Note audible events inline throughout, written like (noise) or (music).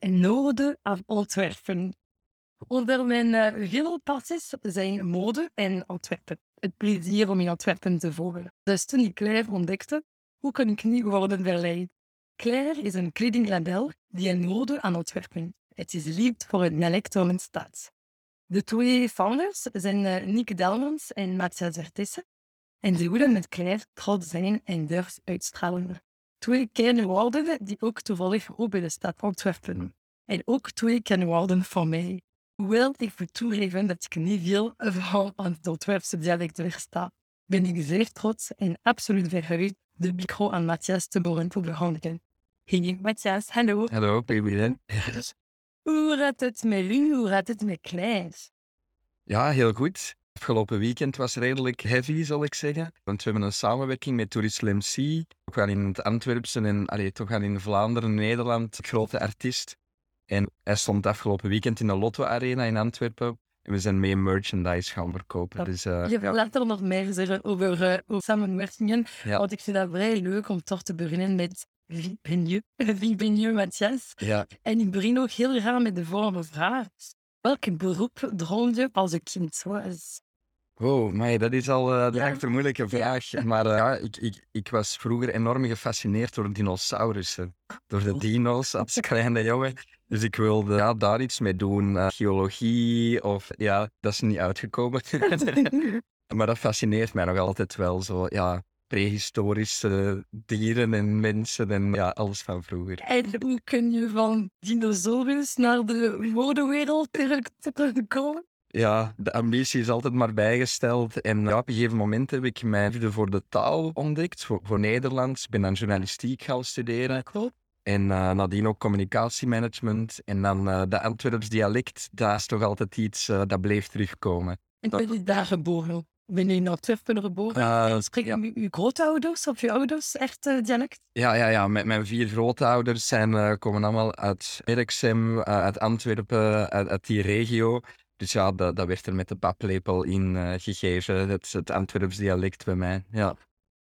En noorden aan Antwerpen. Onder mijn uh, veel passies zijn mode en Antwerpen. Het plezier om in Antwerpen te volgen. Dus toen ik Claire ontdekte, hoe kan ik niet worden verleid? Claire is een kledinglabel die een mode aan Antwerpen. Het is lief voor een stad. De twee founders zijn uh, Nick Delmans en Matthias Vertessen. En ze willen met Claire trots zijn en durf uitstralen. Twee kernwoorden die ook toevallig ook bij de stad Antwerpen. En ook twee kernwoorden voor mij. Hoewel ik moet toegeven dat ik niet veel van het Antwerpse dialect versta, ben ik zeer trots en absoluut verheugd de micro aan Matthias te mogen overhandigen. Hey Matthias, hallo. Hallo, baby. Hoe gaat het met u? Hoe gaat het met Kleins? Ja, heel goed. Afgelopen weekend was redelijk heavy, zal ik zeggen. Want we hebben een samenwerking met Tourist MC. Ook wel in het Antwerpse en allee, toch wel in Vlaanderen, Nederland. Grote artiest. En hij stond afgelopen weekend in de Lotto Arena in Antwerpen. En we zijn mee merchandise gaan verkopen. Dus, uh, je wil later nog meer zeggen over, uh, over samenwerkingen. Ja. Want ik vind dat vrij leuk om toch te beginnen met wie ben je? Wie (laughs) ben je, Matthias? Ja. En ik begin ook heel graag met de volgende vraag. Welk beroep droomde je als een kind was? Oh, maar dat is al uh, ja. een moeilijke vraag. (laughs) Maar uh, ja, ik, ik, ik was vroeger enorm gefascineerd door dinosaurussen. Door de dino's als (laughs) kleine jongen. Dus ik wilde ja, daar iets mee doen. Uh, geologie of ja, dat is niet uitgekomen. (laughs) maar dat fascineert mij nog altijd wel. Zo, ja, prehistorische dieren en mensen en ja, alles van vroeger. En hoe kun je van dinosaurus naar de modewereld terugkomen? Ja, de ambitie is altijd maar bijgesteld. En ja, op een gegeven moment heb ik mijn liefde voor de taal ontdekt, voor, voor Nederlands. Ik ben dan journalistiek gaan studeren. Klopt. En uh, nadien ook communicatiemanagement. En dan uh, de Antwerps dialect, dat is toch altijd iets uh, dat bleef terugkomen. En ben je daar geboren? Ben je in Antwerpen geboren? Uh, Spreek je ja. uw grootouders of je ouders echt dialect? Ja, ja, ja. Met mijn vier grootouders zijn, komen allemaal uit Merksem, uit Antwerpen, uit, uit, die regio. Dus ja, dat, dat werd er met de paplepel in gegeven. Het, het Antwerps dialect bij mij, ja.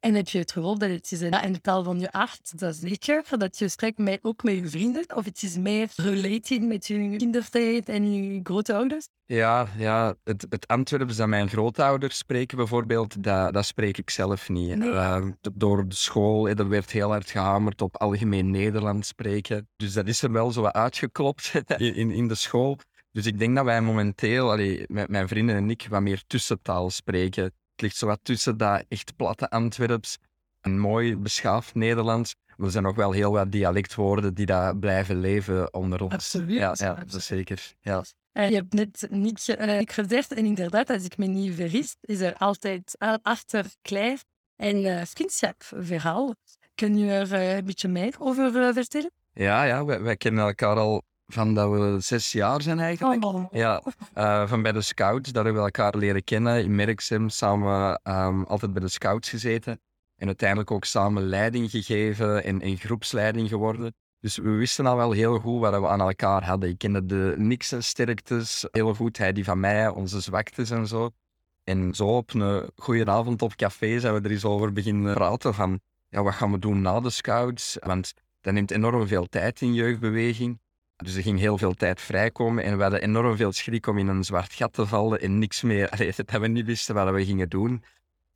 En heb je het gevoel dat het is een, een taal van je aard, dat is zeker, dat je spreekt met, ook met je vrienden, of het is meer related met je kindertijd en je grootouders? Ja, ja het, het Antwerps dat mijn grootouders spreken bijvoorbeeld, dat, dat spreek ik zelf niet. Nee. Uh, door de school, er werd heel hard gehamerd op algemeen Nederlands spreken. Dus dat is er wel zo uitgeklopt (laughs) in, in, in de school. Dus ik denk dat wij momenteel, allee, met mijn vrienden en ik, wat meer tussentaal spreken. Het ligt zo wat tussen dat echt platte Antwerps en mooi beschaafd Nederlands. Er zijn nog wel heel wat dialectwoorden die daar blijven leven onder ons. Absoluut. Ja, ja dat is zeker. Ja. En je hebt net niet uh, gezegd, en inderdaad, als ik me niet vergis, is er altijd achter Claire een uh, vriendschapverhaal. Kun je er uh, een beetje meer over uh, vertellen? Ja, ja wij, wij kennen elkaar al van dat we zes jaar zijn eigenlijk. Oh. Ja, uh, van bij de scouts, daar hebben we elkaar leren kennen. In Merksem samen um, altijd bij de scouts gezeten. En uiteindelijk ook samen leiding gegeven en, en groepsleiding geworden. Dus we wisten al wel heel goed wat we aan elkaar hadden. Ik kende de niks en sterktes heel goed. Hij die van mij, onze zwaktes en zo. En zo op een goede avond op café zijn we er eens over beginnen praten van ja, wat gaan we doen na de scouts? Want dat neemt enorm veel tijd in jeugdbeweging. Dus er ging heel veel tijd vrijkomen en we hadden enorm veel schrik om in een zwart gat te vallen en niks meer, allee, (laughs) dat we niet wisten wat we gingen doen.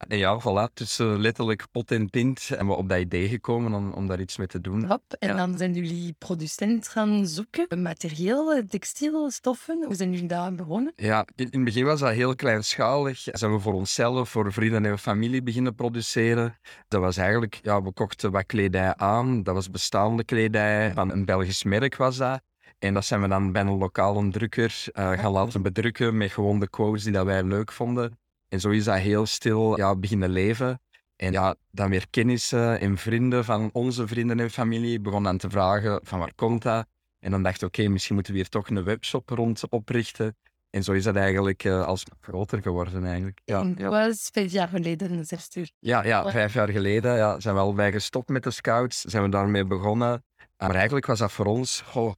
En ja, voilà, dus uh, letterlijk pot en pint en we op dat idee gekomen om, om daar iets mee te doen. Hop, en dan zijn jullie producent gaan zoeken, materieel, textiel, stoffen. Hoe zijn jullie daar begonnen? Ja, in, in het begin was dat heel kleinschalig. Zijn we voor onszelf, voor vrienden en familie beginnen produceren. Dat was eigenlijk, ja, we kochten wat kledij aan. Dat was bestaande kledij, van een Belgisch merk was dat. En dat zijn we dan bij een lokale drukker uh, gaan laten bedrukken met gewoon de quotes die dat wij leuk vonden. En zo is dat heel stil ja, beginnen leven. En ja, dan weer kennissen en vrienden van onze vrienden en familie begonnen aan te vragen van waar komt dat? En dan dacht ik, oké, misschien moeten we hier toch een webshop rond oprichten. En zo is dat eigenlijk uh, als groter geworden eigenlijk. Ja, en dat was vijf jaar geleden, zegt u? Ja, ja, vijf jaar geleden ja, zijn we al bij gestopt met de scouts, zijn we daarmee begonnen. Maar eigenlijk was dat voor ons, oh,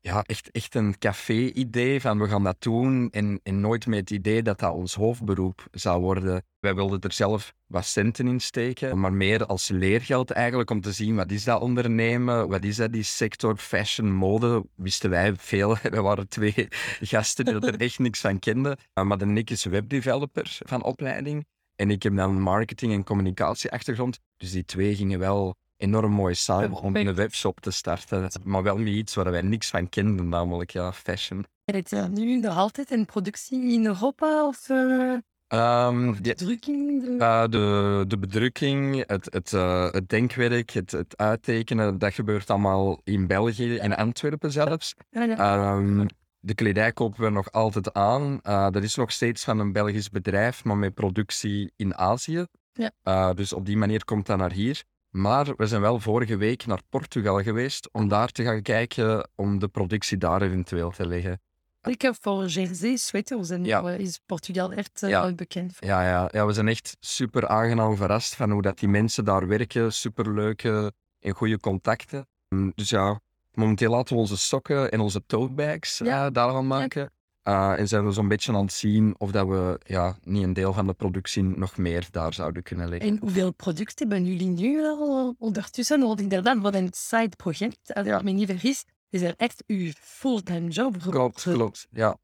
ja, echt, echt een café-idee van we gaan dat doen en, en nooit met het idee dat dat ons hoofdberoep zou worden. Wij wilden er zelf wat centen in steken, maar meer als leergeld eigenlijk om te zien wat is dat ondernemen, wat is dat die sector fashion, mode, wisten wij veel. (laughs) We waren twee gasten die er echt niks van kenden. Maar de Nick is webdeveloper van opleiding en ik heb dan marketing en communicatie achtergrond. Dus die twee gingen wel enorm mooi samen om een webshop te starten. Maar wel niet iets waar wij niks van kenden, namelijk ja, fashion. En het is nu nog altijd in productie in Europa of uh, um, de bedrukking? De... Uh, de, de bedrukking, het, het, uh, het denkwerk, het, het uittekenen, dat gebeurt allemaal in België, in Antwerpen zelfs. Ja, ja. Um, de kledij kopen we nog altijd aan. Uh, dat is nog steeds van een Belgisch bedrijf, maar met productie in Azië. Ja. Dus op die manier komt dat naar hier. Maar we zijn wel vorige week naar Portugal geweest om daar te gaan kijken om de productie daar eventueel te leggen. Ik heb voor Jersey sweaters en ja. is Portugal echt uh, ja. bekend voor. Ja, ja, ja, we zijn echt super aangenaam verrast van hoe dat die mensen daar werken. Superleuke en goede contacten. Dus ja, momenteel laten we onze sokken en onze tote bags ja. uh, daar gaan maken. Uh, en zijn we zo'n beetje aan het zien of dat we ja, niet een deel van de productie nog meer daar zouden kunnen leggen. En hoeveel producten hebben jullie nu al ondertussen? Want inderdaad, wat een side-project, als ja. ik me niet vergis, is er echt uw fulltime job. Klopt, klopt, ja.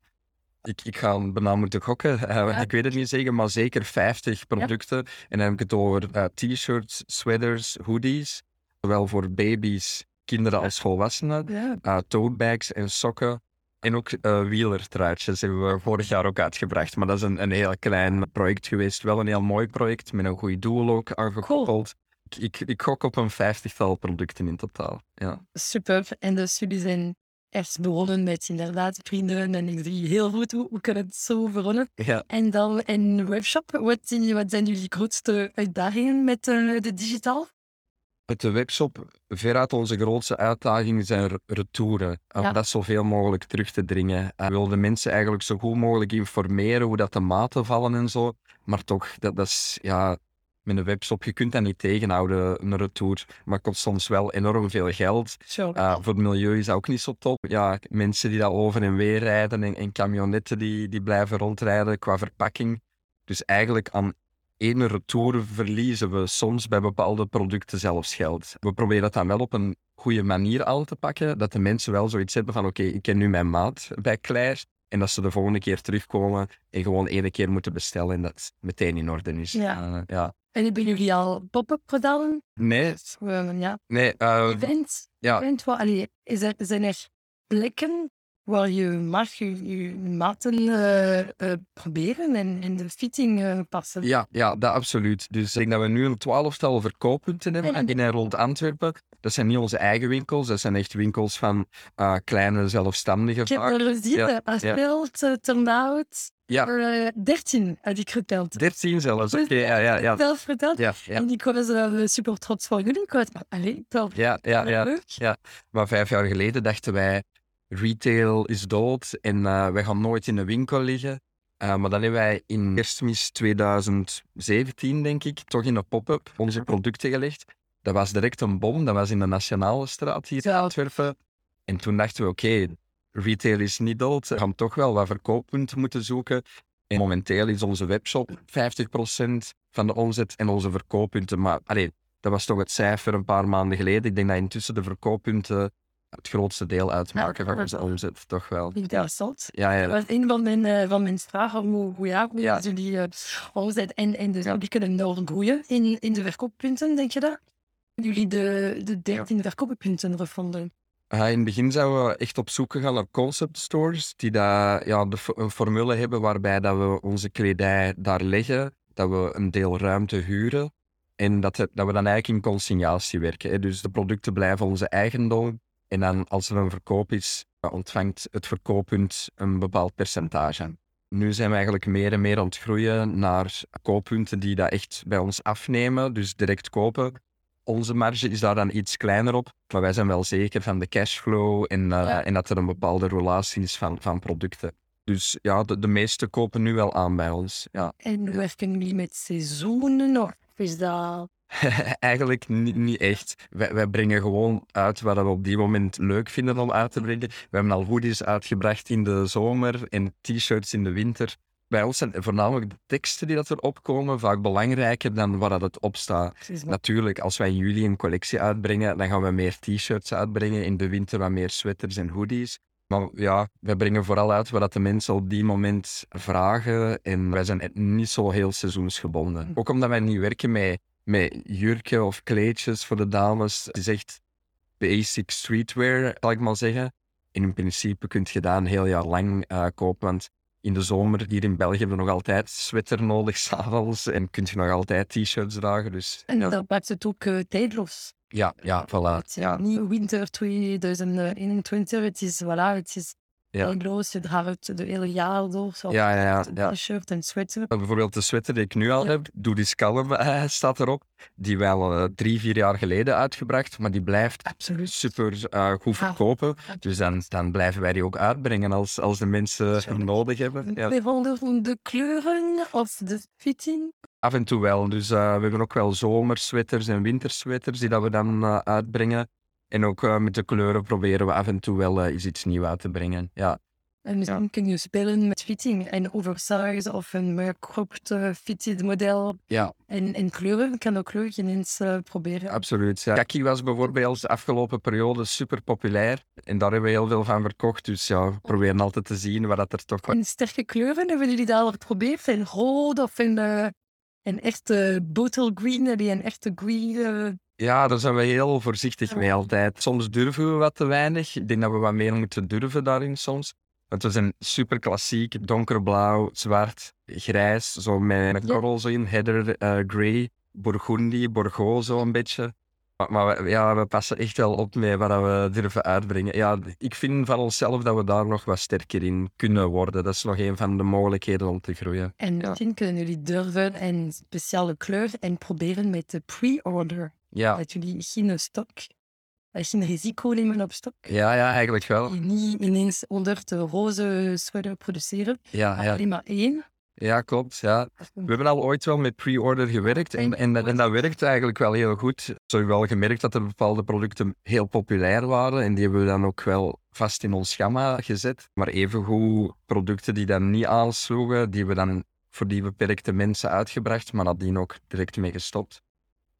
Ik, ik ga bijna moeten gokken. Uh, (laughs) ja. Ik weet het niet zeggen, maar zeker 50 producten. Ja. En dan heb ik het over uh, t-shirts, sweaters, hoodies. Zowel voor baby's, kinderen als volwassenen. Ja. tote bags en sokken. En ook uh, wielertruitjes hebben we vorig jaar ook uitgebracht. Maar dat is een, een heel klein project geweest. Wel een heel mooi project, met een goed doel ook aangekoppeld. Cool. Ik, ik, ik gok op een vijftigtal producten in totaal. Ja. Super. En dus jullie zijn echt begonnen met inderdaad vrienden. En ik zie heel goed hoe, hoe kan het zo begonnen. Ja. En dan in webshop, wat, wat zijn jullie grootste uitdagingen met uh, de digitaal? Met de webshop, veruit onze grootste uitdaging zijn retouren. Om Ja. dat zoveel mogelijk terug te dringen. We wilden mensen eigenlijk zo goed mogelijk informeren hoe dat de maten vallen en zo. Maar toch, dat, dat is ja, met een webshop, je kunt dat niet tegenhouden, een retour. Maar het kost soms wel enorm veel geld. Uh, voor het milieu is dat ook niet zo top. Ja, mensen die dat over en weer rijden en, en camionetten die, die blijven rondrijden qua verpakking. Dus eigenlijk aan één retour verliezen we soms bij bepaalde producten zelfs geld. We proberen dat dan wel op een goede manier aan te pakken, dat de mensen wel zoiets hebben van oké, ik ken nu mijn maat bij Claire. En dat ze de volgende keer terugkomen en gewoon één keer moeten bestellen en dat meteen in orde is. Ja. Uh, ja. En hebben jullie al pop-up gedaan? Nee, Uh, ja. nee. Uh, Events? ja. Event, allee, is er, zijn er plekken waar je mag je, je maten uh, uh, proberen en, en de fitting uh, passen? Ja, ja, dat absoluut. Dus ik denk dat we nu een twaalftal verkooppunten hebben En- in en rond Antwerpen. Dat zijn niet onze eigen winkels, dat zijn echt winkels van uh, kleine zelfstandigen Ik heb er gezien, Ja, ja, Aspeeld, ja. Turnout, Ja, er, 13 had ik geteld. 13 zelfs. Oké, ja, ja, ja. Zelf verteld. Ja, ja, En ik was uh, super trots voor jullie. Ik was, maar, allee, toch. ja, ja, ja. Leuk. Maar vijf jaar geleden dachten wij, retail is dood en eh, wij gaan nooit in een winkel liggen. Eh, maar dan hebben wij in kerstmis 2017, denk ik, toch in een pop-up onze producten gelegd. Dat was direct een bom, dat was in de Nationale Straat hier in. Antwerpen. En toen dachten we, oké, retail is niet dood, we gaan toch wel wat verkooppunten moeten zoeken. En momenteel is onze webshop 50% van de omzet en onze verkooppunten. Maar allee, Dat was toch het cijfer een paar maanden geleden. Ik denk dat intussen de verkooppunten het grootste deel uitmaken Ja, van onze omzet, toch wel. Interessant. Ja, ja, Dat was een van mijn, eh, van mijn vragen. Hoe, hoe, ja, hoe Ja. jullie eh, omzet en, en dus jullie kunnen doorgroeien in, in de verkooppunten, denk je dat? Jullie de, de 13 verkooppunten gevonden. Ja, in het begin zouden we echt op zoek gaan naar concept stores die dat, ja, de, een formule hebben waarbij dat we onze kledij daar leggen, dat we een deel ruimte huren en dat, dat we dan eigenlijk in consignatie werken. Hè. Dus de producten blijven onze eigendom en dan als er een verkoop is, ontvangt het verkooppunt een bepaald percentage. Nu zijn we eigenlijk meer en meer aan het groeien naar kooppunten die dat echt bij ons afnemen, dus direct kopen. Onze marge is daar dan iets kleiner op, maar wij zijn wel zeker van de cashflow en, eh, Ja. en dat er een bepaalde relatie is van, van producten. Dus ja, de, de meeste kopen nu wel aan bij ons. Ja. En werken jullie met seizoenen of is dat... (laughs) Eigenlijk niet, niet echt. Wij, wij brengen gewoon uit wat we op die moment leuk vinden om uit te brengen. We hebben al hoodies uitgebracht in de zomer en t-shirts in de winter. Bij ons zijn voornamelijk de teksten die dat erop komen vaak belangrijker dan waar dat het op staat. Natuurlijk, als wij in juli een collectie uitbrengen, dan gaan we meer t-shirts uitbrengen. In de winter wat meer sweaters en hoodies. Maar ja, wij brengen vooral uit wat de mensen op die moment vragen. En wij zijn niet zo heel seizoensgebonden. Ook omdat wij niet werken met, met jurken of kleedjes voor de dames. Het is echt basic streetwear, zal ik maar zeggen. En in principe kun je dat een heel jaar lang eh, kopen. Want in de zomer hier in België hebben we nog altijd sweater nodig (laughs) s'avonds. En kun je nog altijd t-shirts dragen. Dus En ja, dat maakt het ook eh, tijdloos. ja, ja voilà. Het niet winter 2021, het is, voilà, het is Ja. Je draagt het de hele jaar door. Zo. Ja, ja, ja. ja. T-shirt en sweater. Bijvoorbeeld de sweater die ik nu al Ja. heb, Doe die Scallum eh, staat erop. Die wel eh, drie, vier jaar geleden uitgebracht, maar die blijft Absoluut. super eh, goed Ja. verkopen. Dus dan, dan blijven wij die ook uitbrengen als, als de mensen hem nodig hebben. Ja. Bijvoorbeeld de kleuren of de fitting. Af en toe wel. Dus we hebben ook wel zomersweaters en wintersweaters die dat we dan uitbrengen. En ook eh, met de kleuren proberen we af en toe wel eh, eens iets nieuws uit te brengen. Ja. En misschien kun je spelen met fitting en oversize of een meer cropped eh, fitted model. Ja, En, en kleuren, kan ook kleuren eens eh, proberen. absoluut. Ja. Kaki was bijvoorbeeld de afgelopen periode super populair. En daar hebben we heel veel van verkocht. Dus ja, we proberen altijd te zien waar dat er toch... En sterke kleuren, hebben jullie dat al geprobeerd? En rood of een, een echte bottle green, je een echte green... Ja, daar zijn we heel voorzichtig mee altijd. Soms durven we wat te weinig. Ik denk dat we wat meer moeten durven daarin soms. Want we zijn super klassiek, donkerblauw, zwart, grijs, zo met een korrel zo in, heather, eh, grey, burgundy, bordeaux zo een beetje. Maar, maar we, ja, we passen echt wel op met wat we durven uitbrengen. Ja, ik vind van onszelf dat we daar nog wat sterker in kunnen worden. Dat is nog een van de mogelijkheden om te groeien. En Ja. misschien kunnen jullie durven een speciale kleur en proberen met de pre-order. Ja, Dat jullie geen stok, geen risico nemen op stok. ja, ja eigenlijk wel. Die niet ineens 100 roze sweater produceren, Ja, maar ja, alleen maar één. ja klopt. Ja. We hebben al ooit wel met pre-order gewerkt en, en, dat- en dat werkt eigenlijk wel heel goed. Zo hebben we wel gemerkt dat er bepaalde producten heel populair waren en die hebben we dan ook wel vast in ons gamma gezet. Maar evengoed producten die dan niet aansloegen, die we dan voor die beperkte mensen uitgebracht, maar nadien ook direct mee gestopt.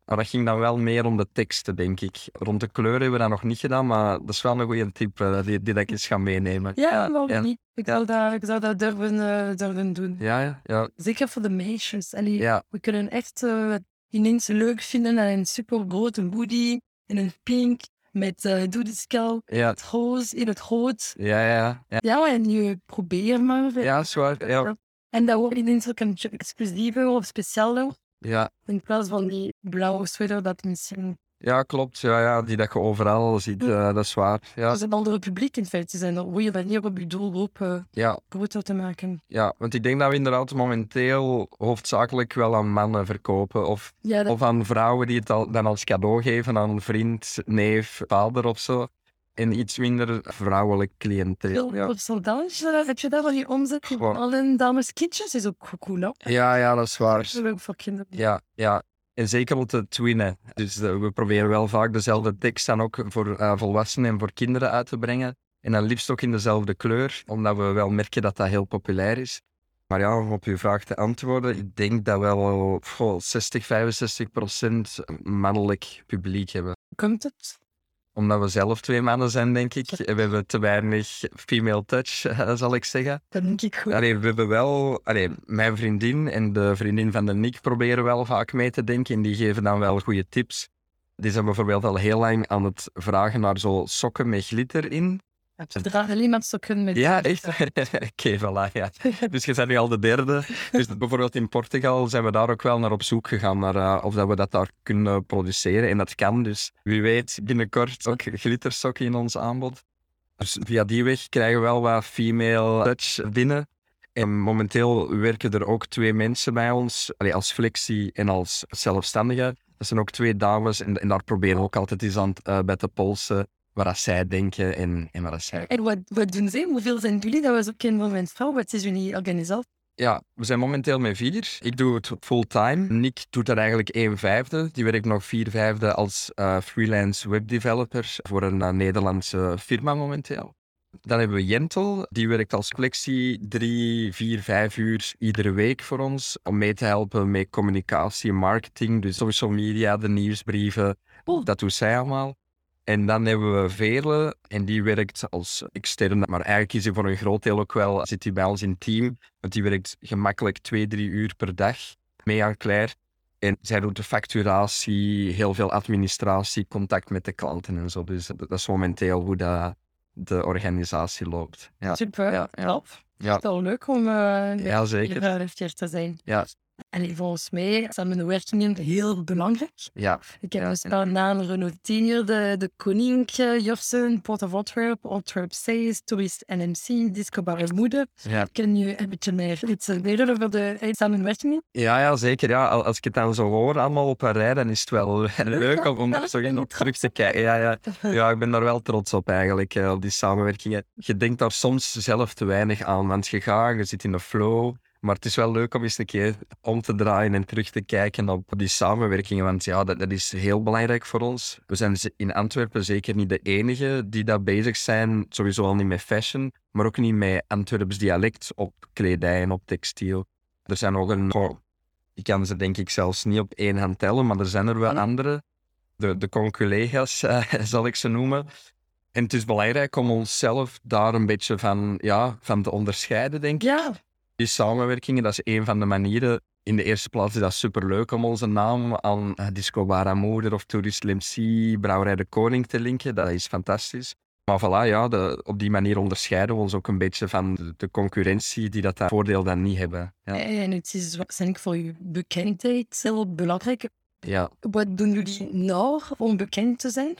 Maar dat ging dan wel meer om de teksten, denk ik. Rond de kleuren hebben we dat nog niet gedaan, maar dat is wel een goede tip eh, die, die dat ik eens ga meenemen. Ja, waarom ja. niet? Ik zou dat, ik zou dat durven, eh, durven doen. Ja, ja, ja. Zeker voor de meisjes. Allee, ja. We kunnen echt eh, ineens leuk vinden aan een super grote hoodie in een pink met uh, doe de Ja, het roze in het rood. ja, ja. Ja, Ja, en je probeert maar. ja zwaar. Ja, En dat wordt ineens ook een exclusiever of specialer. Ja. In plaats van die blauwe sweater dat misschien... Ja, klopt. Ja, ja, die dat je overal ziet, eh, dat is waar. Ja, Dat is een andere publiek in feite. zijn een goede manier om je doelgroep eh, ja, groter te maken. ja, want ik denk dat we inderdaad momenteel hoofdzakelijk wel aan mannen verkopen. Of, Ja, dat of aan vrouwen die het al, dan als cadeau geven aan een vriend, neef, vader of zo. En iets minder vrouwelijk cliënteel. Ja. percentage heb je daar van je omzet. in Gewoon. Alle dames kindjes is ook cool, hè? ja, ja, dat is waar. Dat is ook voor kinderen. Ja, ja. En zeker om te twinnen. Dus eh, we proberen wel vaak dezelfde tekst dan ook voor eh, volwassenen en voor kinderen uit te brengen. En dan liefst ook in dezelfde kleur, omdat we wel merken dat dat heel populair is. Maar ja, om op uw vraag te antwoorden, ik denk dat we wel goh, 60, 65 procent mannelijk publiek hebben. Komt het? Omdat we zelf twee mannen zijn, denk ik. We hebben te weinig female touch, (laughs) eh, zal ik zeggen. Dat denk ik goed. Allee, we hebben wel... Allee, mijn vriendin en de vriendin van de Nick proberen wel vaak mee te denken. En die geven dan wel goede tips. Die zijn bijvoorbeeld al heel lang aan het vragen naar zo sokken met glitter in. Je draagt alleen maar sokken met... Ja, echt? (laughs) Oké, voilà, ja. (laughs) Dus je bent nu al de derde. Dus bijvoorbeeld in Portugal zijn we daar ook wel naar op zoek gegaan, naar uh, of dat we dat daar kunnen produceren. En dat kan, dus wie weet binnenkort ook glittersokken in ons aanbod. Dus via die weg krijgen we wel wat female touch binnen. En momenteel werken er ook twee mensen bij ons, allee, als flexie en als zelfstandige. Dat zijn ook twee dames en, en daar proberen we ook altijd eens aan uh, bij te polsen wat zij denken en, en wat zij... En wat, wat doen zij? Hoeveel zijn jullie? Dat was ook een van mijn vrouw. Wat is jullie organisatie? Ja, we zijn momenteel met vier. Ik doe het fulltime. Nick doet dat eigenlijk één vijfde. Die werkt nog vier vijfde als uh, freelance webdeveloper voor een uh, Nederlandse firma momenteel. Dan hebben we Jentel, die werkt als flexie drie, vier, vijf uur iedere week voor ons om mee te helpen met communicatie, marketing, dus social media, de nieuwsbrieven. Oh. Dat doet zij allemaal. En dan hebben we Veerle, en die werkt als externe, maar eigenlijk is hij voor een groot deel ook wel, zit hij bij ons in het team, want die werkt gemakkelijk twee, drie uur per dag mee aan Claire. En zij doet de facturatie, heel veel administratie, contact met de klanten en zo. Dus dat is momenteel hoe dat de organisatie loopt. Ja. Super, ja. ja. ja. Het is wel leuk om uh, ja, zeker. te zijn. Ja, en volgens mij zijn samenwerkingen heel belangrijk. Ja. Ik heb een paar namen genoteerd. De, de Koning, Jursen, Port of Antwerp, Antwerp Says, Tourist NMC, Disco Moeder. Ja. Kun je een beetje meer iets leren over de samenwerkingen? Ja, ja, zeker. Ja. Als ik het dan zo hoor, allemaal op een rij, dan is het wel (laughs) leuk om, om er zo in op terug te kijken. Ja, ja. ja, ik ben daar wel trots op eigenlijk, eh, op die samenwerkingen. Je denkt daar soms zelf te weinig aan, want je gaat, je zit in de flow. Maar het is wel leuk om eens een keer om te draaien en terug te kijken op die samenwerkingen. Want ja, dat, dat is heel belangrijk voor ons. We zijn in Antwerpen zeker niet de enige die daar bezig zijn. Sowieso al niet met fashion, maar ook niet met Antwerps dialect op kledij en op textiel. Er zijn ook een... Oh, ik kan ze denk ik zelfs niet op één hand tellen, maar er zijn er wel andere. De, de conculega's, uh, (laughs) zal ik ze noemen. En het is belangrijk om onszelf daar een beetje van, ja, van te onderscheiden, denk ik. Ja. Die samenwerkingen, dat is een van de manieren. In de eerste plaats is dat superleuk om onze naam aan uh, Disco Moeder of Tourist Limsi, Brouwerij de Koning te linken. Dat is fantastisch. Maar voilà, ja, de, op die manier onderscheiden we ons ook een beetje van de, de concurrentie die dat, dat voordeel dan niet hebben. Ja. En het is waarschijnlijk voor je bekendheid heel belangrijk. Ja. Wat doen jullie nou om bekend te zijn?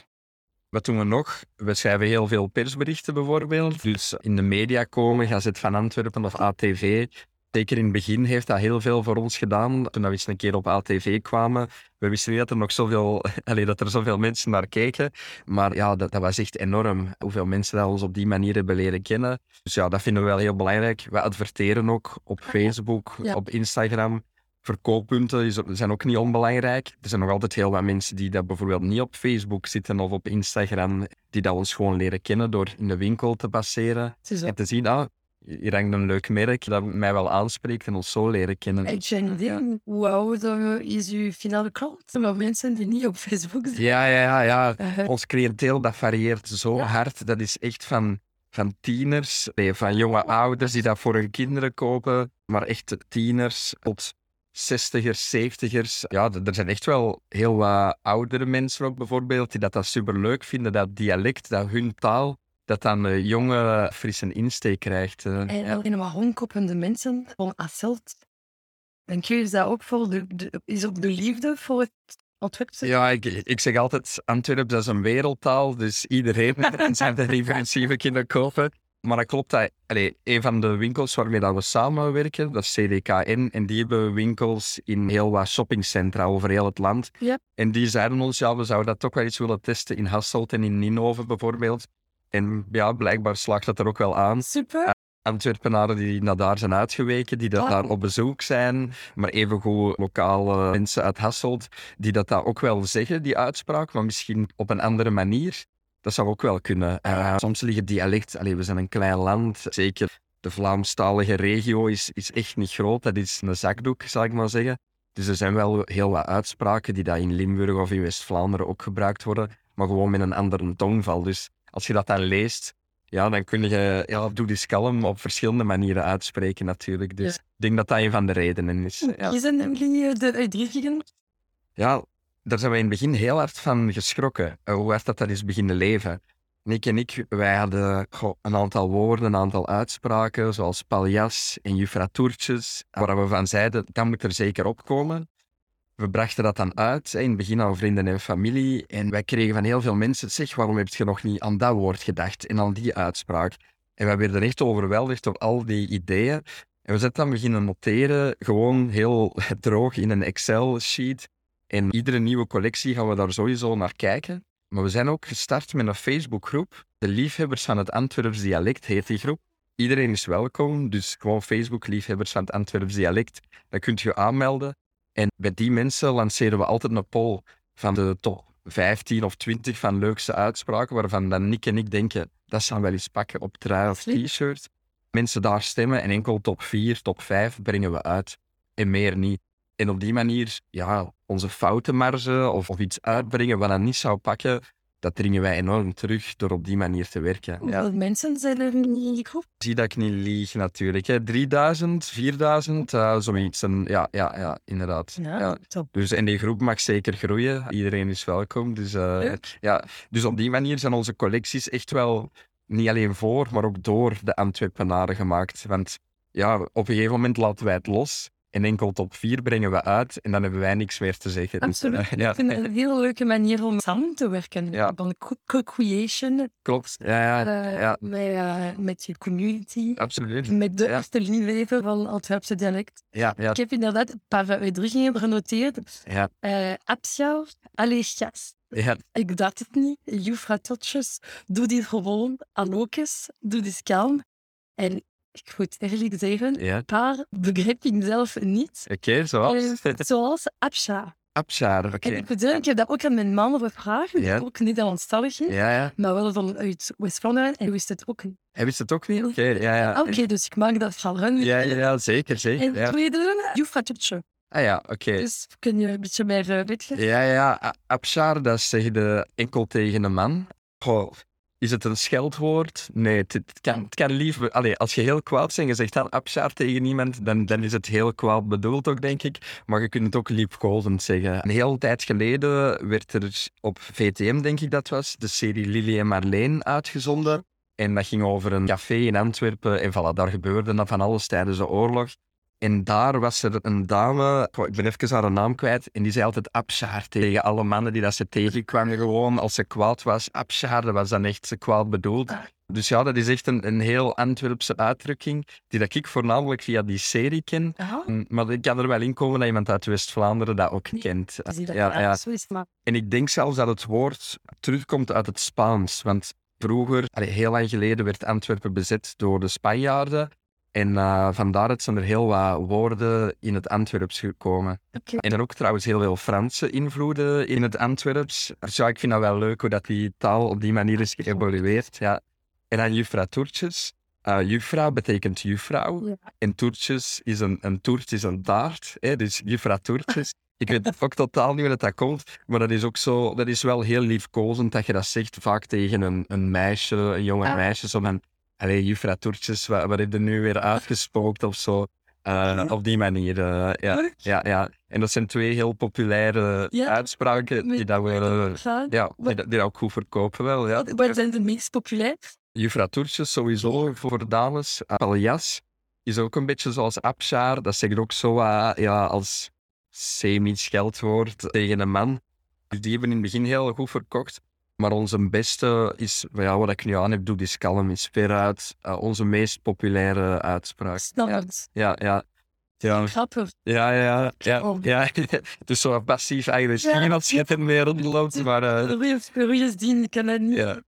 Wat doen we nog? We schrijven heel veel persberichten bijvoorbeeld. Dus in de media komen, Gazet van Antwerpen of ATV. Zeker in het begin heeft dat heel veel voor ons gedaan. Toen we eens een keer op ATV kwamen, we wisten niet dat er nog zoveel, (laughs) allez, dat er zoveel mensen naar keken. Maar ja, dat, dat, was echt enorm. Hoeveel mensen dat ons op die manier hebben leren kennen. Dus ja, dat vinden we wel heel belangrijk. We adverteren ook op Facebook, op Instagram verkooppunten zijn ook niet onbelangrijk. Er zijn nog altijd heel wat mensen die dat bijvoorbeeld niet op Facebook zitten of op Instagram, die dat ons gewoon leren kennen door in de winkel te passeren en te zien, ah, hier hangt een leuk merk dat mij wel aanspreekt en ons zo leren kennen. Ik geen hoe oud is uw finale klant? Maar mensen die niet op Facebook zijn. Ja, ja, ja. ja. Ons cliënteel dat varieert zo hard. Dat is echt van, van tieners, van jonge ouders die dat voor hun kinderen kopen, maar echt tieners tot 60ers, 70ers. Ja, er zijn echt wel heel wat oudere mensen ook bijvoorbeeld die dat, dat superleuk vinden, dat dialect, dat hun taal, dat dan een jonge, frisse insteek krijgt. Uh, en ja. in wat rondkoppende mensen van Asselt. Denk je, is dat ook voor de, de, is ook de liefde voor het Antwerpse? Ja, ik, ik zeg altijd, Antwerpen dat is een wereldtaal, dus iedereen (laughs) zijn er referentieve kunnen kopen. Maar dat klopt. Dat, allee, een van de winkels waarmee dat we samenwerken, dat is CDKN. En die hebben winkels in heel wat shoppingcentra over heel het land. Ja. En die zeiden ons, ja, we zouden dat toch wel eens willen testen in Hasselt en in Ninove bijvoorbeeld. En ja, blijkbaar slaagt dat er ook wel aan. Super. Antwerpenaren die naar daar zijn uitgeweken, die dat ah. daar op bezoek zijn, maar evengoed lokale mensen uit Hasselt, die dat daar ook wel zeggen, die uitspraak, maar misschien op een andere manier. Dat zou ook wel kunnen. Uh, soms liggen dialect, allee, we zijn een klein land, zeker de Vlaamstalige regio is, is echt niet groot. Dat is een zakdoek, zal ik maar zeggen. Dus er zijn wel heel wat uitspraken die dat in Limburg of in West-Vlaanderen ook gebruikt worden, maar gewoon met een andere tongval. Dus als je dat dan leest, ja, dan kun je ja, doe die kalm op verschillende manieren uitspreken natuurlijk. Dus ik denk dat dat een van de redenen is. Ja. Zijn jullie de uitdrukkingen? Ja, daar zijn we in het begin heel hard van geschrokken. Uh, hoe hard dat dat is beginnen leven. Nick en ik, wij hadden een aantal woorden, een aantal uitspraken, zoals paljas en juffratoertjes, waar we van zeiden, dat moet er zeker opkomen. We brachten dat dan uit, in het begin aan vrienden en familie, en wij kregen van heel veel mensen, zeg, waarom heb je nog niet aan dat woord gedacht en aan die uitspraak? En wij werden echt overweldigd door al die ideeën. En we zijn dan beginnen noteren, gewoon heel (laughs) droog in een Excel-sheet. En iedere nieuwe collectie gaan we daar sowieso naar kijken. Maar we zijn ook gestart met een Facebookgroep. De Liefhebbers van het Antwerps Dialect heet die groep. Iedereen is welkom, dus gewoon Facebook Liefhebbers van het Antwerps Dialect. Dan kunt je aanmelden. En bij die mensen lanceren we altijd een poll van de top 15 of 20 van leukste uitspraken, waarvan dan Nick en ik denken, dat zou wel eens pakken op trui of t-shirt. Mensen daar stemmen en enkel top 4, top 5 brengen we uit. En meer niet. En op die manier, ja, onze foutenmarge of, of iets uitbrengen wat dat niet zou pakken, dat dringen wij enorm terug door op die manier te werken. Hoeveel Ja. mensen zijn er in die groep? Zie dat ik niet lieg natuurlijk. Hè. 3000, 4000, eh, zoiets. En, ja, ja, ja, inderdaad. Ja. top. Dus, en die groep mag zeker groeien. Iedereen is welkom. Dus, eh, ja, dus op die manier zijn onze collecties echt wel niet alleen voor, maar ook door de Antwerpenaren gemaakt. Want ja, op een gegeven moment laten wij het los. En enkel top 4 brengen we uit en dan hebben wij niks meer te zeggen. Dus, Absoluut. eh, (laughs) ja, Ik vind het een heel leuke manier om samen te werken. Ja. Van co- co-creation klopt. Ja, ja, eh, ja. met, eh, met je community. absoluut. Met de echte liefhebber van Antwerpse dialect. Ja, ja, Ik heb inderdaad een paar uitdrukkingen genoteerd. ja, Uh, ja, Ik dacht het niet. Juffrouw Totjes, doe dit gewoon. Anookes, doe dit kalm. En ik moet eerlijk zeggen, ja. paar begrijp ik zelf niet. Oké, zoals? Eh, Zoals Absha. Abshaar, oké. En ik zeggen, ik heb dat ook aan mijn man gevraagd, die Ja. ook niet Nederlandstalig is, Ja, ja. maar wel vanuit West-Vlaanderen. En hij wist het ook niet. Hij wist het ook niet? Oké, ja, ja. Ah, Oké, dus ik maak dat van hun. Ja, ja, ja, zeker, zeker. En Ja. tweede, Totje. Ah ja, oké. Dus kun je een beetje meer uh, uitleggen? Ja, ja, A- Abshaar, dat zeg je enkel tegen een man. Goh, is het een scheldwoord? Nee, het, kan, het kan lief... Als je heel kwaad bent en je zegt dan Abshaar tegen iemand, dan, dan is het heel kwaad bedoeld ook, denk ik. Maar je kunt het ook liefkozend zeggen. Een hele tijd geleden werd er op VTM, denk ik dat was, de serie Lily en Marleen uitgezonden. En dat ging over een café in Antwerpen. En voilà, daar gebeurde dan van alles tijdens de oorlog. En daar was er een dame, ik ben even haar naam kwijt, en die zei altijd Abshaar tegen alle mannen die dat ze tegenkwamen. Gewoon als ze kwaad was, Abshaar, dat was dan echt kwaad bedoeld. Dus ja, dat is echt een, een heel Antwerpse uitdrukking, die dat ik voornamelijk via die serie ken. Mm, Maar ik kan er wel in komen dat iemand uit West-Vlaanderen dat ook kent. Dat Ja, ja. zo is het maar. En ik denk zelfs dat het woord terugkomt uit het Spaans. Want vroeger, allee, heel lang geleden, werd Antwerpen bezet door de Spanjaarden. En eh, vandaar dat zijn er heel wat woorden in het Antwerps gekomen. En dan ook trouwens heel veel Franse invloeden in het Antwerps. Dus ja, ik vind dat wel leuk hoe dat die taal op die manier is geëvolueerd. Ja. En dan juffrouw Toertjes. Eh juffrouw betekent juffrouw. Ja. En toertjes is een, een toert is een taart. Hè? Dus juffrouw Toertjes. (laughs) Ik weet ook totaal niet hoe dat, dat komt, maar dat is ook zo, dat is wel heel liefkozend dat je dat zegt vaak tegen een, een meisje, een jonge Ah. meisje, zo van, allee, juffrouw Toertjes, wat, wat heb je nu weer uitgespookt of zo. Eh, op die manier, eh, ja, ja, ja. En dat zijn twee heel populaire Ja. uitspraken die dat eh, ja, die, die ook goed verkopen wel, ja. Wat, zijn de meest populair? Juffrouw Toertjes sowieso voor dames. Paljas is ook een beetje zoals Abshaar. Dat zegt ook zo ja, als semi-scheldwoord tegen een man. Dus die hebben in het begin heel goed verkocht. Maar onze beste is, ja, wat ik nu aan heb, doe die kalm, is veruit eh, onze meest populaire uitspraak. Snap Ja, het. ja, ja. Ja, Grappig. ja, ja. ja, Oh. ja. (laughs) Dus zo passief eigenlijk. Ja. Je het in de wereld loopt, maar eh, Rugjes die ik kan het niet. ja,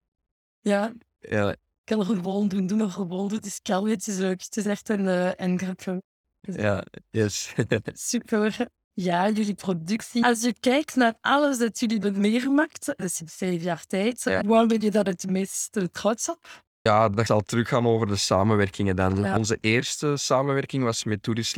Ja, ja, ik kan er gewoon doen. Doe maar gewoon doen. Het is kalm, het is leuk. Het is echt een, eh, een grapje. ja, yes. (laughs) Super. Ja, jullie productie. Als je kijkt naar alles dat jullie hebben meegemaakt, dat is in vijf jaar tijd, Ja. waar ben je dat het meest trots op? Ja, dat zal teruggaan over de samenwerkingen dan. Ja. Onze eerste samenwerking was met Tourist.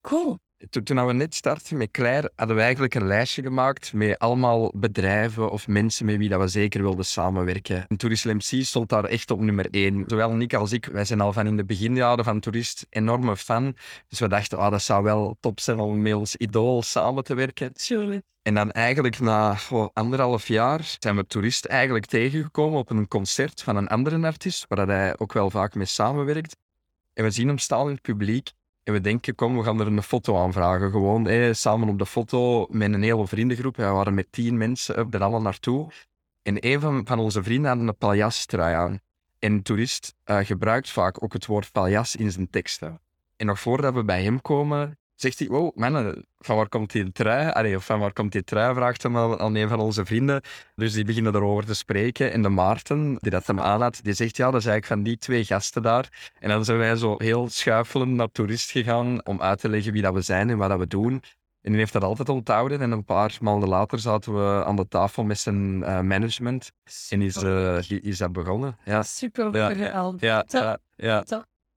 Cool. Toen, toen we net startten met Claire, hadden we eigenlijk een lijstje gemaakt met allemaal bedrijven of mensen met wie dat we zeker wilden samenwerken. En Tourist MC stond daar echt op nummer één. Zowel Nick als ik, wij zijn al van in de beginjaren van Tourist enorme fan. Dus we dachten, ah, dat zou wel top zijn om met ons idool samen te werken. Surely. En dan eigenlijk na oh, anderhalf jaar zijn we Tourist eigenlijk tegengekomen op een concert van een andere artiest, waar hij ook wel vaak mee samenwerkt. En we zien hem staan in het publiek en we denken, kom, we gaan er een foto aanvragen. Gewoon samen op de foto met een hele vriendengroep. We waren met tien mensen up, er allemaal naartoe. En een van, van onze vrienden had een paljas-trui aan. En een toerist eh, gebruikt vaak ook het woord paljas in zijn teksten. En nog voordat we bij hem komen, zegt hij, wow, mannen, van waar komt die trui? Allee, of van waar komt die trui, vraagt hem aan, aan een van onze vrienden. Dus die beginnen erover te spreken. En de Maarten, die dat hem aanhad, die zegt, ja, dat is eigenlijk van die twee gasten daar. En dan zijn wij zo heel schuifelend naar toerist gegaan om uit te leggen wie dat we zijn en wat dat we doen. En die heeft dat altijd onthouden. En een paar maanden later zaten we aan de tafel met zijn eh, management. En is, eh, is dat begonnen. Ja, Super Ja. verhaal. ja, ja.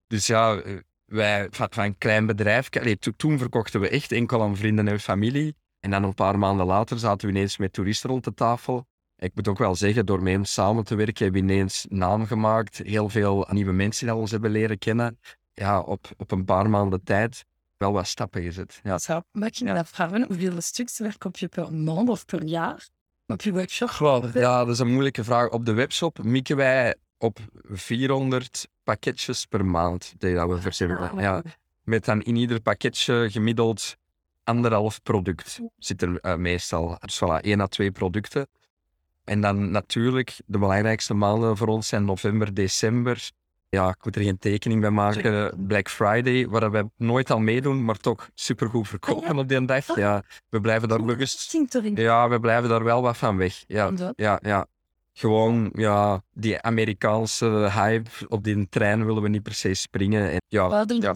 Dus ja, eh, wij van, van een klein bedrijf. allee, to- toen verkochten we echt enkel aan vrienden en familie. En dan een paar maanden later zaten we ineens met toeristen rond de tafel. Ik moet ook wel zeggen, door met hem samen te werken hebben we ineens naam gemaakt. Heel veel nieuwe mensen die ons hebben leren kennen. Ja, op, op een paar maanden tijd wel wat stappen gezet. Ja. Zo, mag je nou vragen hoeveel stuks verkoop je per maand of per jaar op je webshop? Ja, dat is een moeilijke vraag. Op de webshop mikken wij op 400 pakketjes per maand die dat we verzenden. Ja. Met dan in ieder pakketje gemiddeld anderhalf product zit er eh, meestal. Dus voilà, één à twee producten. En dan natuurlijk, de belangrijkste maanden voor ons zijn november, december. Ja, ik moet er geen tekening bij maken. Black Friday, waar we nooit al meedoen, maar toch supergoed verkopen op die dag. Ja, we blijven daar ja, we blijven daar wel wat van weg. Ja, ja, ja. Gewoon, ja, die Amerikaanse hype op die trein willen we niet per se springen. En ja, denk ja.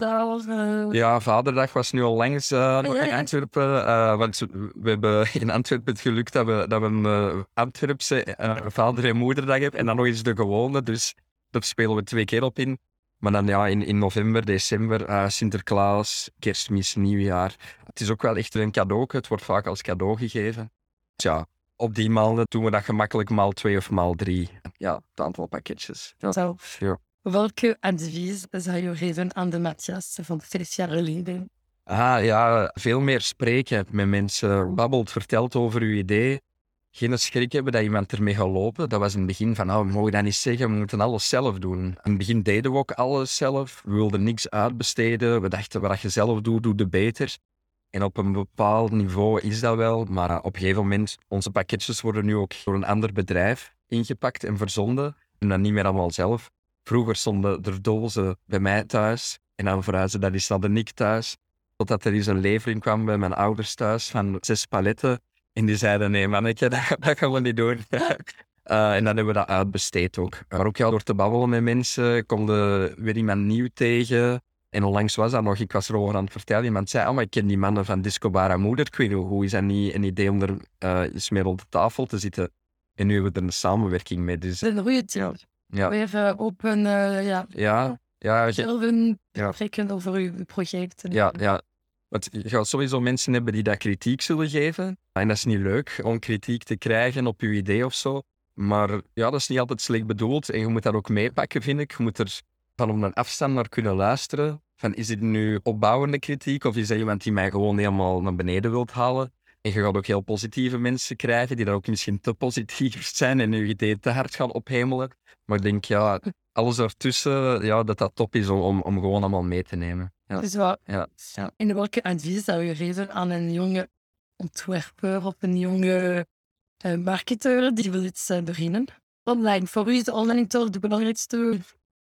eh, ja, Vaderdag was nu al langs eh, in. Antwerpen. eh, want we hebben in Antwerpen het geluk dat we, dat we een eh, Antwerpse vader- en moederdag hebben. En dan nog eens de gewone. Dus daar spelen we twee keer op in. Maar dan ja, in, in november, december, Sinterklaas, kerstmis, nieuwjaar. Het is ook wel echt een cadeau. Het wordt vaak als cadeau gegeven. Tja, op die maanden doen we dat gemakkelijk maal twee of maal drie. Ja, het aantal pakketjes. Ja. Zo. Ja. Welke advies zou je geven aan de Matthias van vijf jaar geleden? Ah ja, veel meer spreken met mensen. Babbelt, vertelt over uw idee. Geen schrik hebben dat iemand ermee gaat lopen. Dat was in het begin van, nou, we mogen dat niet zeggen, we moeten alles zelf doen. In het begin deden we ook alles zelf. We wilden niks uitbesteden. We dachten, wat je zelf doet, doe je beter. En op een bepaald niveau is dat wel. Maar op een gegeven moment, onze pakketjes worden nu ook door een ander bedrijf ingepakt en verzonden. En dan niet meer allemaal zelf. Vroeger stonden er dozen bij mij thuis. En dan verhuisde dat is de thuis. Totdat er eens een levering kwam bij mijn ouders thuis van zes paletten. En die zeiden, nee mannetje, (laughs) dat, dat gaan we niet doen. (laughs) Eh, en dan hebben we dat uitbesteed ook. Maar ook door te babbelen met mensen, kom je weer iemand nieuw tegen. En onlangs was dat nog, ik was erover aan het vertellen. Iemand zei, oh, maar ik ken die mannen van Disco Bara Moeder. Ik weet niet, hoe is dat niet een idee om er eh eens mee rond de tafel te zitten? En nu hebben we er een samenwerking mee. Dus een goede tip. ja, Weer eh, open, eh, ja, ja, ja, zelf een Ja. spreken over uw project. Ja, ja. Want je gaat sowieso mensen hebben die dat kritiek zullen geven. En dat is niet leuk om kritiek te krijgen op je idee of zo. Maar ja, dat is niet altijd slecht bedoeld. En je moet dat ook meepakken, vind ik. Je moet er van op een afstand naar kunnen luisteren. Van, is dit nu opbouwende kritiek of is dat iemand die mij gewoon helemaal naar beneden wilt halen? En je gaat ook heel positieve mensen krijgen die dan ook misschien te positief zijn en je idee te hard gaan ophemelen. Maar ik denk, ja, alles daartussen, ja, dat dat top is om, om, gewoon allemaal mee te nemen. Ja. Dus wat, Ja. ja. En welke advies zou je geven aan een jonge ontwerper of een jonge eh, marketeur die wil iets eh, beginnen? Online. Voor u is online toch de belangrijkste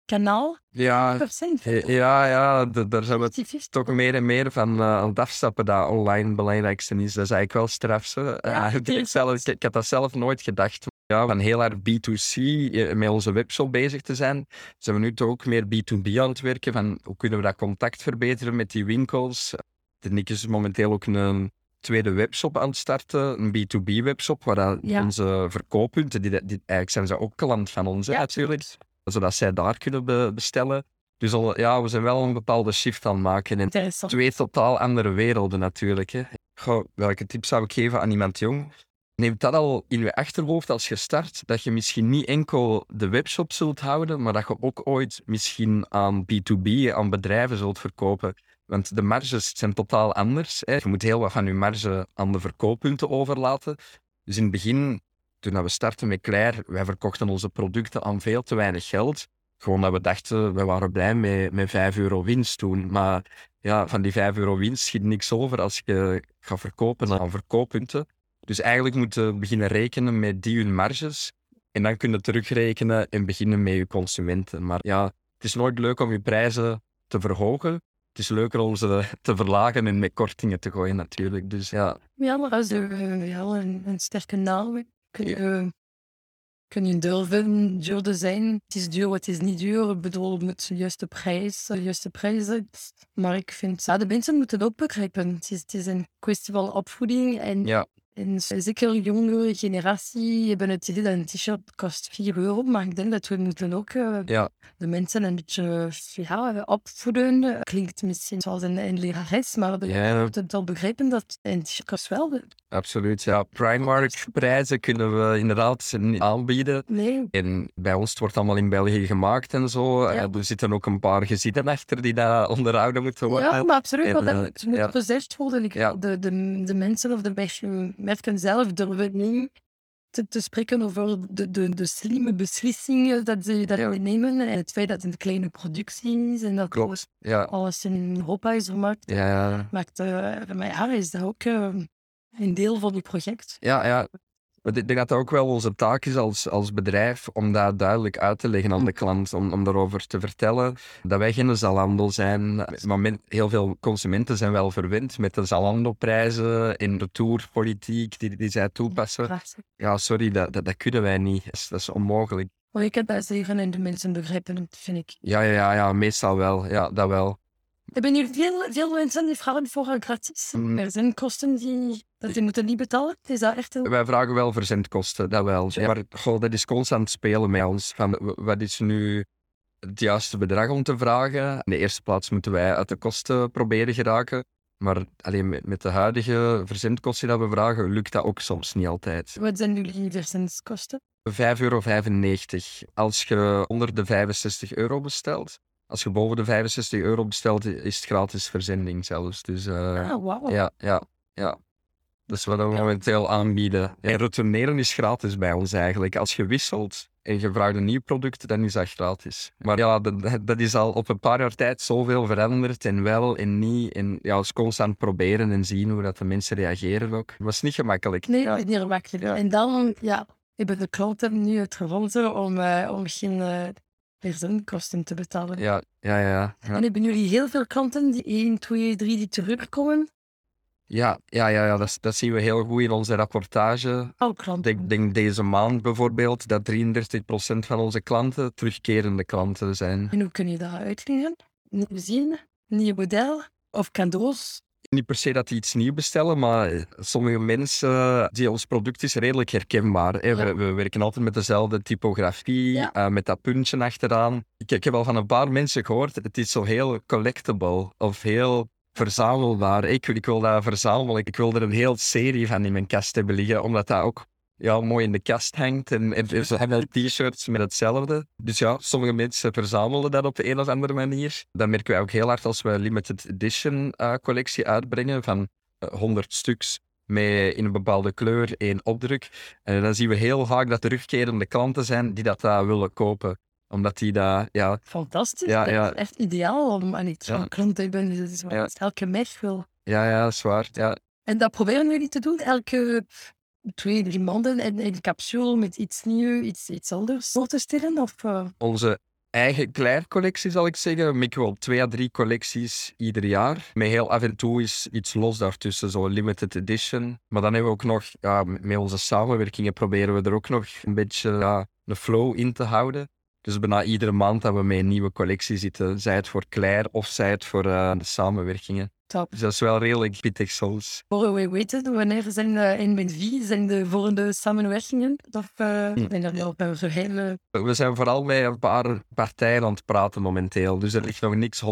kanaal? Ja, ja, ja, daar zijn we 50-50. toch meer en meer van eh, aan het afstappen dat online het belangrijkste is. Dat is eigenlijk wel straf. zo. Eh, (laughs) ik, zelf, ik, ik had dat zelf nooit gedacht. Ja, van heel erg B2C eh, met onze webshop bezig te zijn, zijn we nu toch ook meer B2B aan het werken. Van hoe kunnen we dat contact verbeteren met die winkels? De Nick is momenteel ook een tweede webshop aan het starten, een B2B webshop, waar Ja. onze verkooppunten, die, die, eigenlijk zijn ze ook klant van ons, Ja, natuurlijk. Zodat zij daar kunnen be- bestellen. Dus al, ja, we zijn wel een bepaalde shift aan het maken. En Interessant. twee totaal andere werelden natuurlijk. Hè. Goh, welke tip zou ik geven aan iemand jong? Neem dat al in je achterhoofd als je start, dat je misschien niet enkel de webshop zult houden, maar dat je ook ooit misschien aan B2B, aan bedrijven zult verkopen. Want de marges zijn totaal anders. Hè. Je moet heel wat van je marge aan de verkooppunten overlaten. Dus in het begin, toen we startten met Claire, wij verkochten onze producten aan veel te weinig geld. Gewoon dat we dachten, we waren blij met, met 5 euro winst toen. Maar ja, van die 5 euro winst schiet niks over als je gaat verkopen aan verkooppunten. Dus eigenlijk moet je beginnen rekenen met die hun marges. En dan kun je terugrekenen en beginnen met je consumenten. Maar ja, het is nooit leuk om je prijzen te verhogen. Het is leuker om ze te verlagen en met kortingen te gooien natuurlijk. Dus ja, Ja, maar als eh, ja, een, een sterke naam kun je, kun je durven duurder zijn. Het is duur, het is niet duur. Ik bedoel, met de juiste prijs, de juiste prijzen. Maar ik vind, ja, de mensen moeten het ook begrijpen. Het is, het is een kwestie van opvoeding. En, ja, en zeker jongere generatie hebben het idee dat een t-shirt kost 4 euro. Maar ik denk dat we moeten ook eh, ja, de mensen een beetje ja, opvoeden. Klinkt misschien zoals een, een lerares, maar de, ja, moeten het wel begrijpen dat een t-shirt kost wel. absoluut. Ja, Primark-prijzen kunnen we inderdaad niet aanbieden. Nee, En bij ons het wordt allemaal in België gemaakt en zo. Ja. Eh, Er zitten ook een paar gezinnen achter die dat onderhouden moeten worden. ja, maar absoluut. en, dat eh, moet- gezegd worden. De, de, de mensen of de merken, merken zelf durven niet te, te spreken over de, de, de slimme beslissingen dat ze, ze nemen. En het feit dat het een kleine productie is en dat Klopt. Ja, alles in Europa is gemaakt. ja, Maakt, eh, maar ja, is dat ook eh, een deel van het project. ja. ja. Ik denk dat dat ook wel onze taak is als, als bedrijf om dat duidelijk uit te leggen aan de klant. Om, om daarover te vertellen dat wij geen Zalando zijn. Maar men- heel veel consumenten zijn wel verwend met de Zalando-prijzen en de tourpolitiek die, die zij toepassen. Ja, sorry, dat, dat, dat kunnen wij niet. Dat is, dat is onmogelijk. Maar ik heb dat zeggen en de mensen begrijpen het, vind ik. Ja, ja, ja, ja, meestal wel. Ja, dat wel. Hebben jullie veel, veel mensen die vragen voor gratis? Mm. Er zijn kosten die, dat die moeten niet betalen. Is dat echt een... Wij vragen wel verzendkosten, dat wel. Ja. Maar goh, dat is constant spelen met ons. Van, wat is nu het juiste bedrag om te vragen? In de eerste plaats moeten wij uit de kosten proberen geraken. Maar alleen met, met de huidige verzendkosten die we vragen, lukt dat ook soms niet altijd. Wat zijn jullie verzendkosten? 5,95 euro. Als je onder de 65 euro bestelt. Als je boven de 65 euro bestelt, is het gratis verzending zelfs. Dus eh, Ah, wauw. ja, ja, ja. Dat is wat we momenteel aanbieden. En retourneren is gratis bij ons eigenlijk. Als je wisselt en je vraagt een nieuw product, dan is dat gratis. Maar ja, dat, dat is al op een paar jaar tijd zoveel veranderd. En wel en niet. En ja, ons constant proberen en zien hoe dat de mensen reageren ook. Het was niet gemakkelijk. Nee, niet makkelijk. En dan ja, hebben de klanten nu het gevonden om, eh, om geen eh, verzendkosten te betalen. Ja, ja, ja. ja. En hebben jullie heel veel klanten, die 1, 2, 3, die terugkomen? Ja, ja, ja, ja dat, dat zien we heel goed in onze rapportage. Al Ik klanten. denk, denk deze maand bijvoorbeeld dat 33% van onze klanten terugkerende klanten zijn. En hoe kun je dat uitleggen? Nieuwe zin, nieuw model of cadeaus? Niet per se dat die iets nieuw bestellen, maar eh, sommige mensen, die ons product is redelijk herkenbaar. Hè. We, Ja. we werken altijd met dezelfde typografie, Ja. eh, met dat puntje achteraan. Ik, ik heb al van een paar mensen gehoord, het is zo heel collectible of heel verzamelbaar. Ik, wil- ik wil dat verzamelen. Ik wil er een hele serie van in mijn kast hebben liggen, omdat dat ook ja, mooi in de kast hangt. En, ze hebben t-shirts met hetzelfde. Dus ja, sommige mensen verzamelen dat op de een of andere manier. Dat merken wij ook heel hard als we limited edition eh, collectie uitbrengen van eh, 100 stuks met in een bepaalde kleur één opdruk. En dan zien we heel vaak dat terugkerende klanten zijn die dat eh, willen kopen. Omdat die dat, ja, Fantastisch. Ja, dat ja. is echt ideaal om aan iets van klant te hebben. Dat is wat elke merk wil. ja, ja, dat is waar. Ja, En dat proberen jullie te doen elke twee, drie maanden en een capsule met iets nieuws, iets, iets anders voor te stellen? Of, eh, onze eigen Claire-collectie, zal ik zeggen. Mikken we twee à drie collecties ieder jaar. Met heel af en toe is iets los daartussen, zo limited edition. Maar dan hebben we ook nog, ja, met onze samenwerkingen proberen we er ook nog een beetje ja, een flow in te houden. Dus bijna iedere maand dat we met een nieuwe collectie zitten, zij het voor Claire of zij het voor eh, de samenwerkingen. Top. Dus dat is wel redelijk pittig soms. Voor we weten, wanneer zijn in Benvie zijn de volgende samenwerkingen? Of uh, Hm. zijn er een hele... We zijn vooral met een paar partijen aan het praten momenteel. Dus er ligt nog niks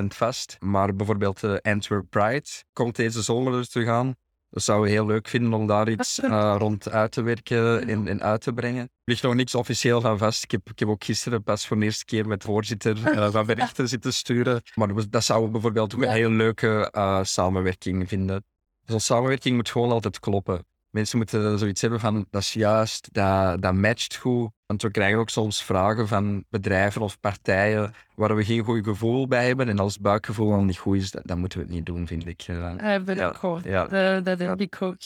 100% vast. Maar bijvoorbeeld de Antwerp Pride komt deze zomer dus terug aan. Dat zouden we heel leuk vinden om daar iets uh, rond uit te werken en, en, uit te brengen. Er ligt nog niks officieel van vast. Ik heb, ik heb ook gisteren pas voor de eerste keer met voorzitter (laughs) uh, van berichten zitten sturen. Maar dat zouden we bijvoorbeeld ook een heel leuke uh, samenwerking vinden. Zo'n samenwerking moet gewoon altijd kloppen. Mensen moeten zoiets hebben van, dat is juist, dat, dat matcht goed. Want we krijgen ook soms vragen van bedrijven of partijen waar we geen goed gevoel bij hebben. En als het buikgevoel al niet goed is, dan, dan moeten we het niet doen, vind ik. Uh, ben ja. akkoord. Ja. Dat heb ik ook.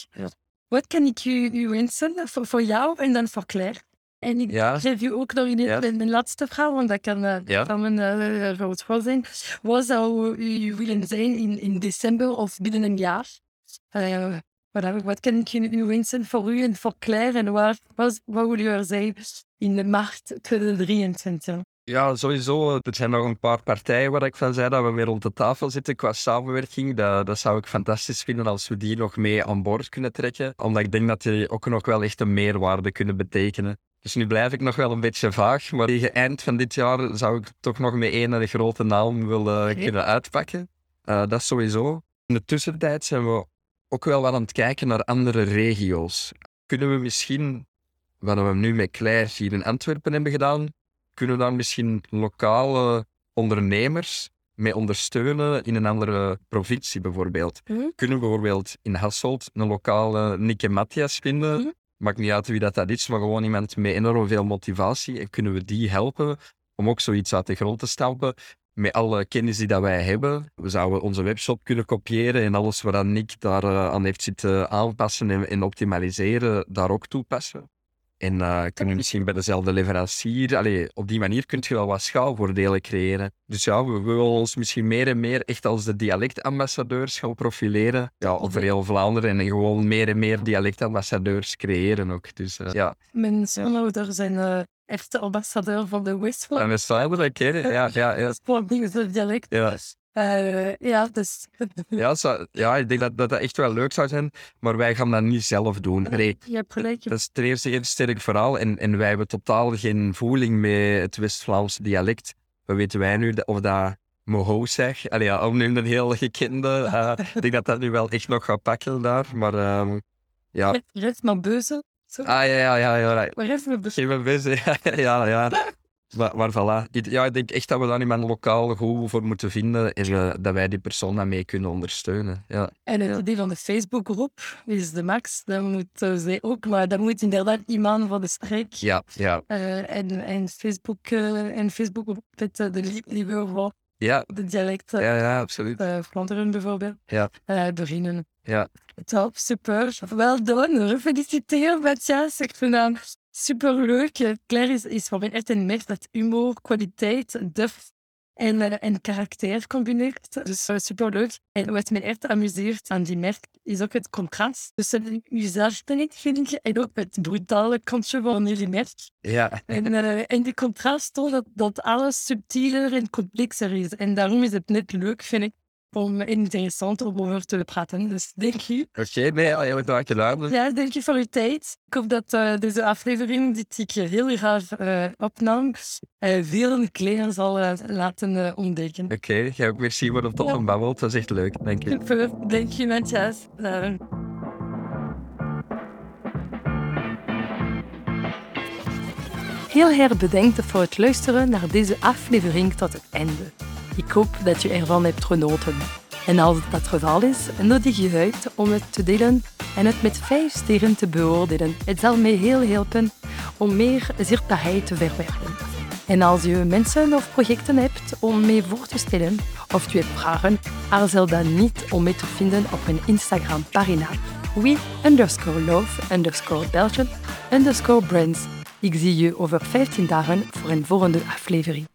Wat kan ik u, u wensen voor, voor jou en dan voor Claire? En ik Ja. geef u ook nog een, Ja. een laatste vraag, want dat kan, uh, Ja. kan een uh, groot voor zijn. Wat zou u willen zijn in, in december of binnen een jaar? Uh, wat, wat kan ik u wensen voor u en voor Claire? En waar, wat, wat wil u er zijn in de maart 2023? Ja, sowieso. Er zijn nog een paar partijen waar ik van zei dat we weer rond de tafel zitten qua samenwerking. Dat, dat zou ik fantastisch vinden als we die nog mee aan boord kunnen trekken. Omdat ik denk dat die ook nog wel echt een meerwaarde kunnen betekenen. Dus nu blijf ik nog wel een beetje vaag, maar tegen eind van dit jaar zou ik toch nog met één grote naam willen Oké. kunnen uitpakken. Uh, dat is sowieso. In de tussentijd zijn we ook wel wat aan het kijken naar andere regio's. Kunnen we misschien, wat we nu met Claire hier in Antwerpen hebben gedaan, kunnen we dan misschien lokale ondernemers mee ondersteunen in een andere provincie bijvoorbeeld. Mhm. Kunnen we bijvoorbeeld in Hasselt een lokale Nick en Matthias vinden? Mhm. Maakt niet uit wie dat, dat is, maar gewoon iemand met enorm veel motivatie. En kunnen we die helpen om ook zoiets uit de grond te stampen met alle kennis die dat wij hebben. We zouden onze webshop kunnen kopiëren en alles wat Nick daar uh, aan heeft zitten aanpassen en, en optimaliseren, daar ook toepassen. En uh, kunnen we misschien bij dezelfde leverancier... Allee, op die manier kun je wel wat schaalvoordelen creëren. Dus ja, we, willen ons misschien meer en meer echt als de dialectambassadeurs gaan profileren. Ja, over heel Vlaanderen en gewoon meer en meer dialectambassadeurs creëren ook. Dus uh, ja. Mijn schoonouders zijn echte ambassadeur van de Westfland. En staan er, oké. Ja, ja, ja. (laughs) Voor dingen dialect. Ja. Uh, ja, dus... (laughs) Ja, zo, ja, ik denk dat, dat dat echt wel leuk zou zijn, maar wij gaan dat niet zelf doen. Nee, Je hebt gelijk. dat is ten eerste sterk verhaal en, en wij hebben totaal geen voeling met het West-Vlaamse dialect. Wat weten wij nu of dat moho zeg? Allee, ja, om nu een heel gekende. Uh, ik denk dat dat nu wel echt nog gaat pakken daar, maar um, ja. Maar beuzen. Zo. Ah ja, ja, ja. ja. Maar even beuzen. Geen me bezig. (laughs) ja, ja. Maar, maar voilà. Ik, ja, ik denk echt dat we daar iemand lokaal goed voor moeten vinden en uh, dat wij die persoon daarmee kunnen ondersteunen. Ja. En het idee van de Facebookgroep is de max. Dat moet uh, zij ook, maar dat moet inderdaad iemand van de streek. Ja, ja. Uh, en, en Facebook en Facebook met de voor ja. de dialecten. Ja, ja, absoluut. Vlaanderen bijvoorbeeld. Ja. beginnen. Ja. Top, super. Wel done. Gefeliciteerd, Matthias. Ik vind dat super leuk. Claire is, is voor mij echt een merk dat humor, kwaliteit, durf en, uh, en karakter combineert. Dus uh, super leuk. En wat me echt amuseert aan die merk is ook het contrast tussen zelfstandigheid, vind ik, en ook het brutale kantje van jullie merk. Ja. En, uh, en die contrast toont dat, dat alles subtieler en complexer is. En daarom is het net leuk, vind ik, om interessant om over te praten. Dus dank je. Oké, okay, nee, heel erg gedaan. Ja, dank je voor uw tijd. Ik hoop dat uh, deze aflevering, die ik heel graag uh, opnam, uh, veel kleren zal laten ontdekken. Oké, okay, ga ook weer zien wat op ja. babbelt. Dat is echt leuk, denk ik. Super, dank je, (laughs) Matthias. Heel erg bedankt voor het luisteren naar deze aflevering tot het einde. Ik hoop dat je ervan hebt genoten. En als dat het geval is, nodig je uit om het te delen en het met 5 sterren te beoordelen. Het zal mij heel helpen om meer zichtbaarheid te verwerken. En als je mensen of projecten hebt om mee voor te stellen of je hebt vragen, aarzel dan niet om mee te vinden op mijn Instagram-pagina we underscore love underscore Belgium underscore brands. Ik zie je over 15 dagen voor een volgende aflevering.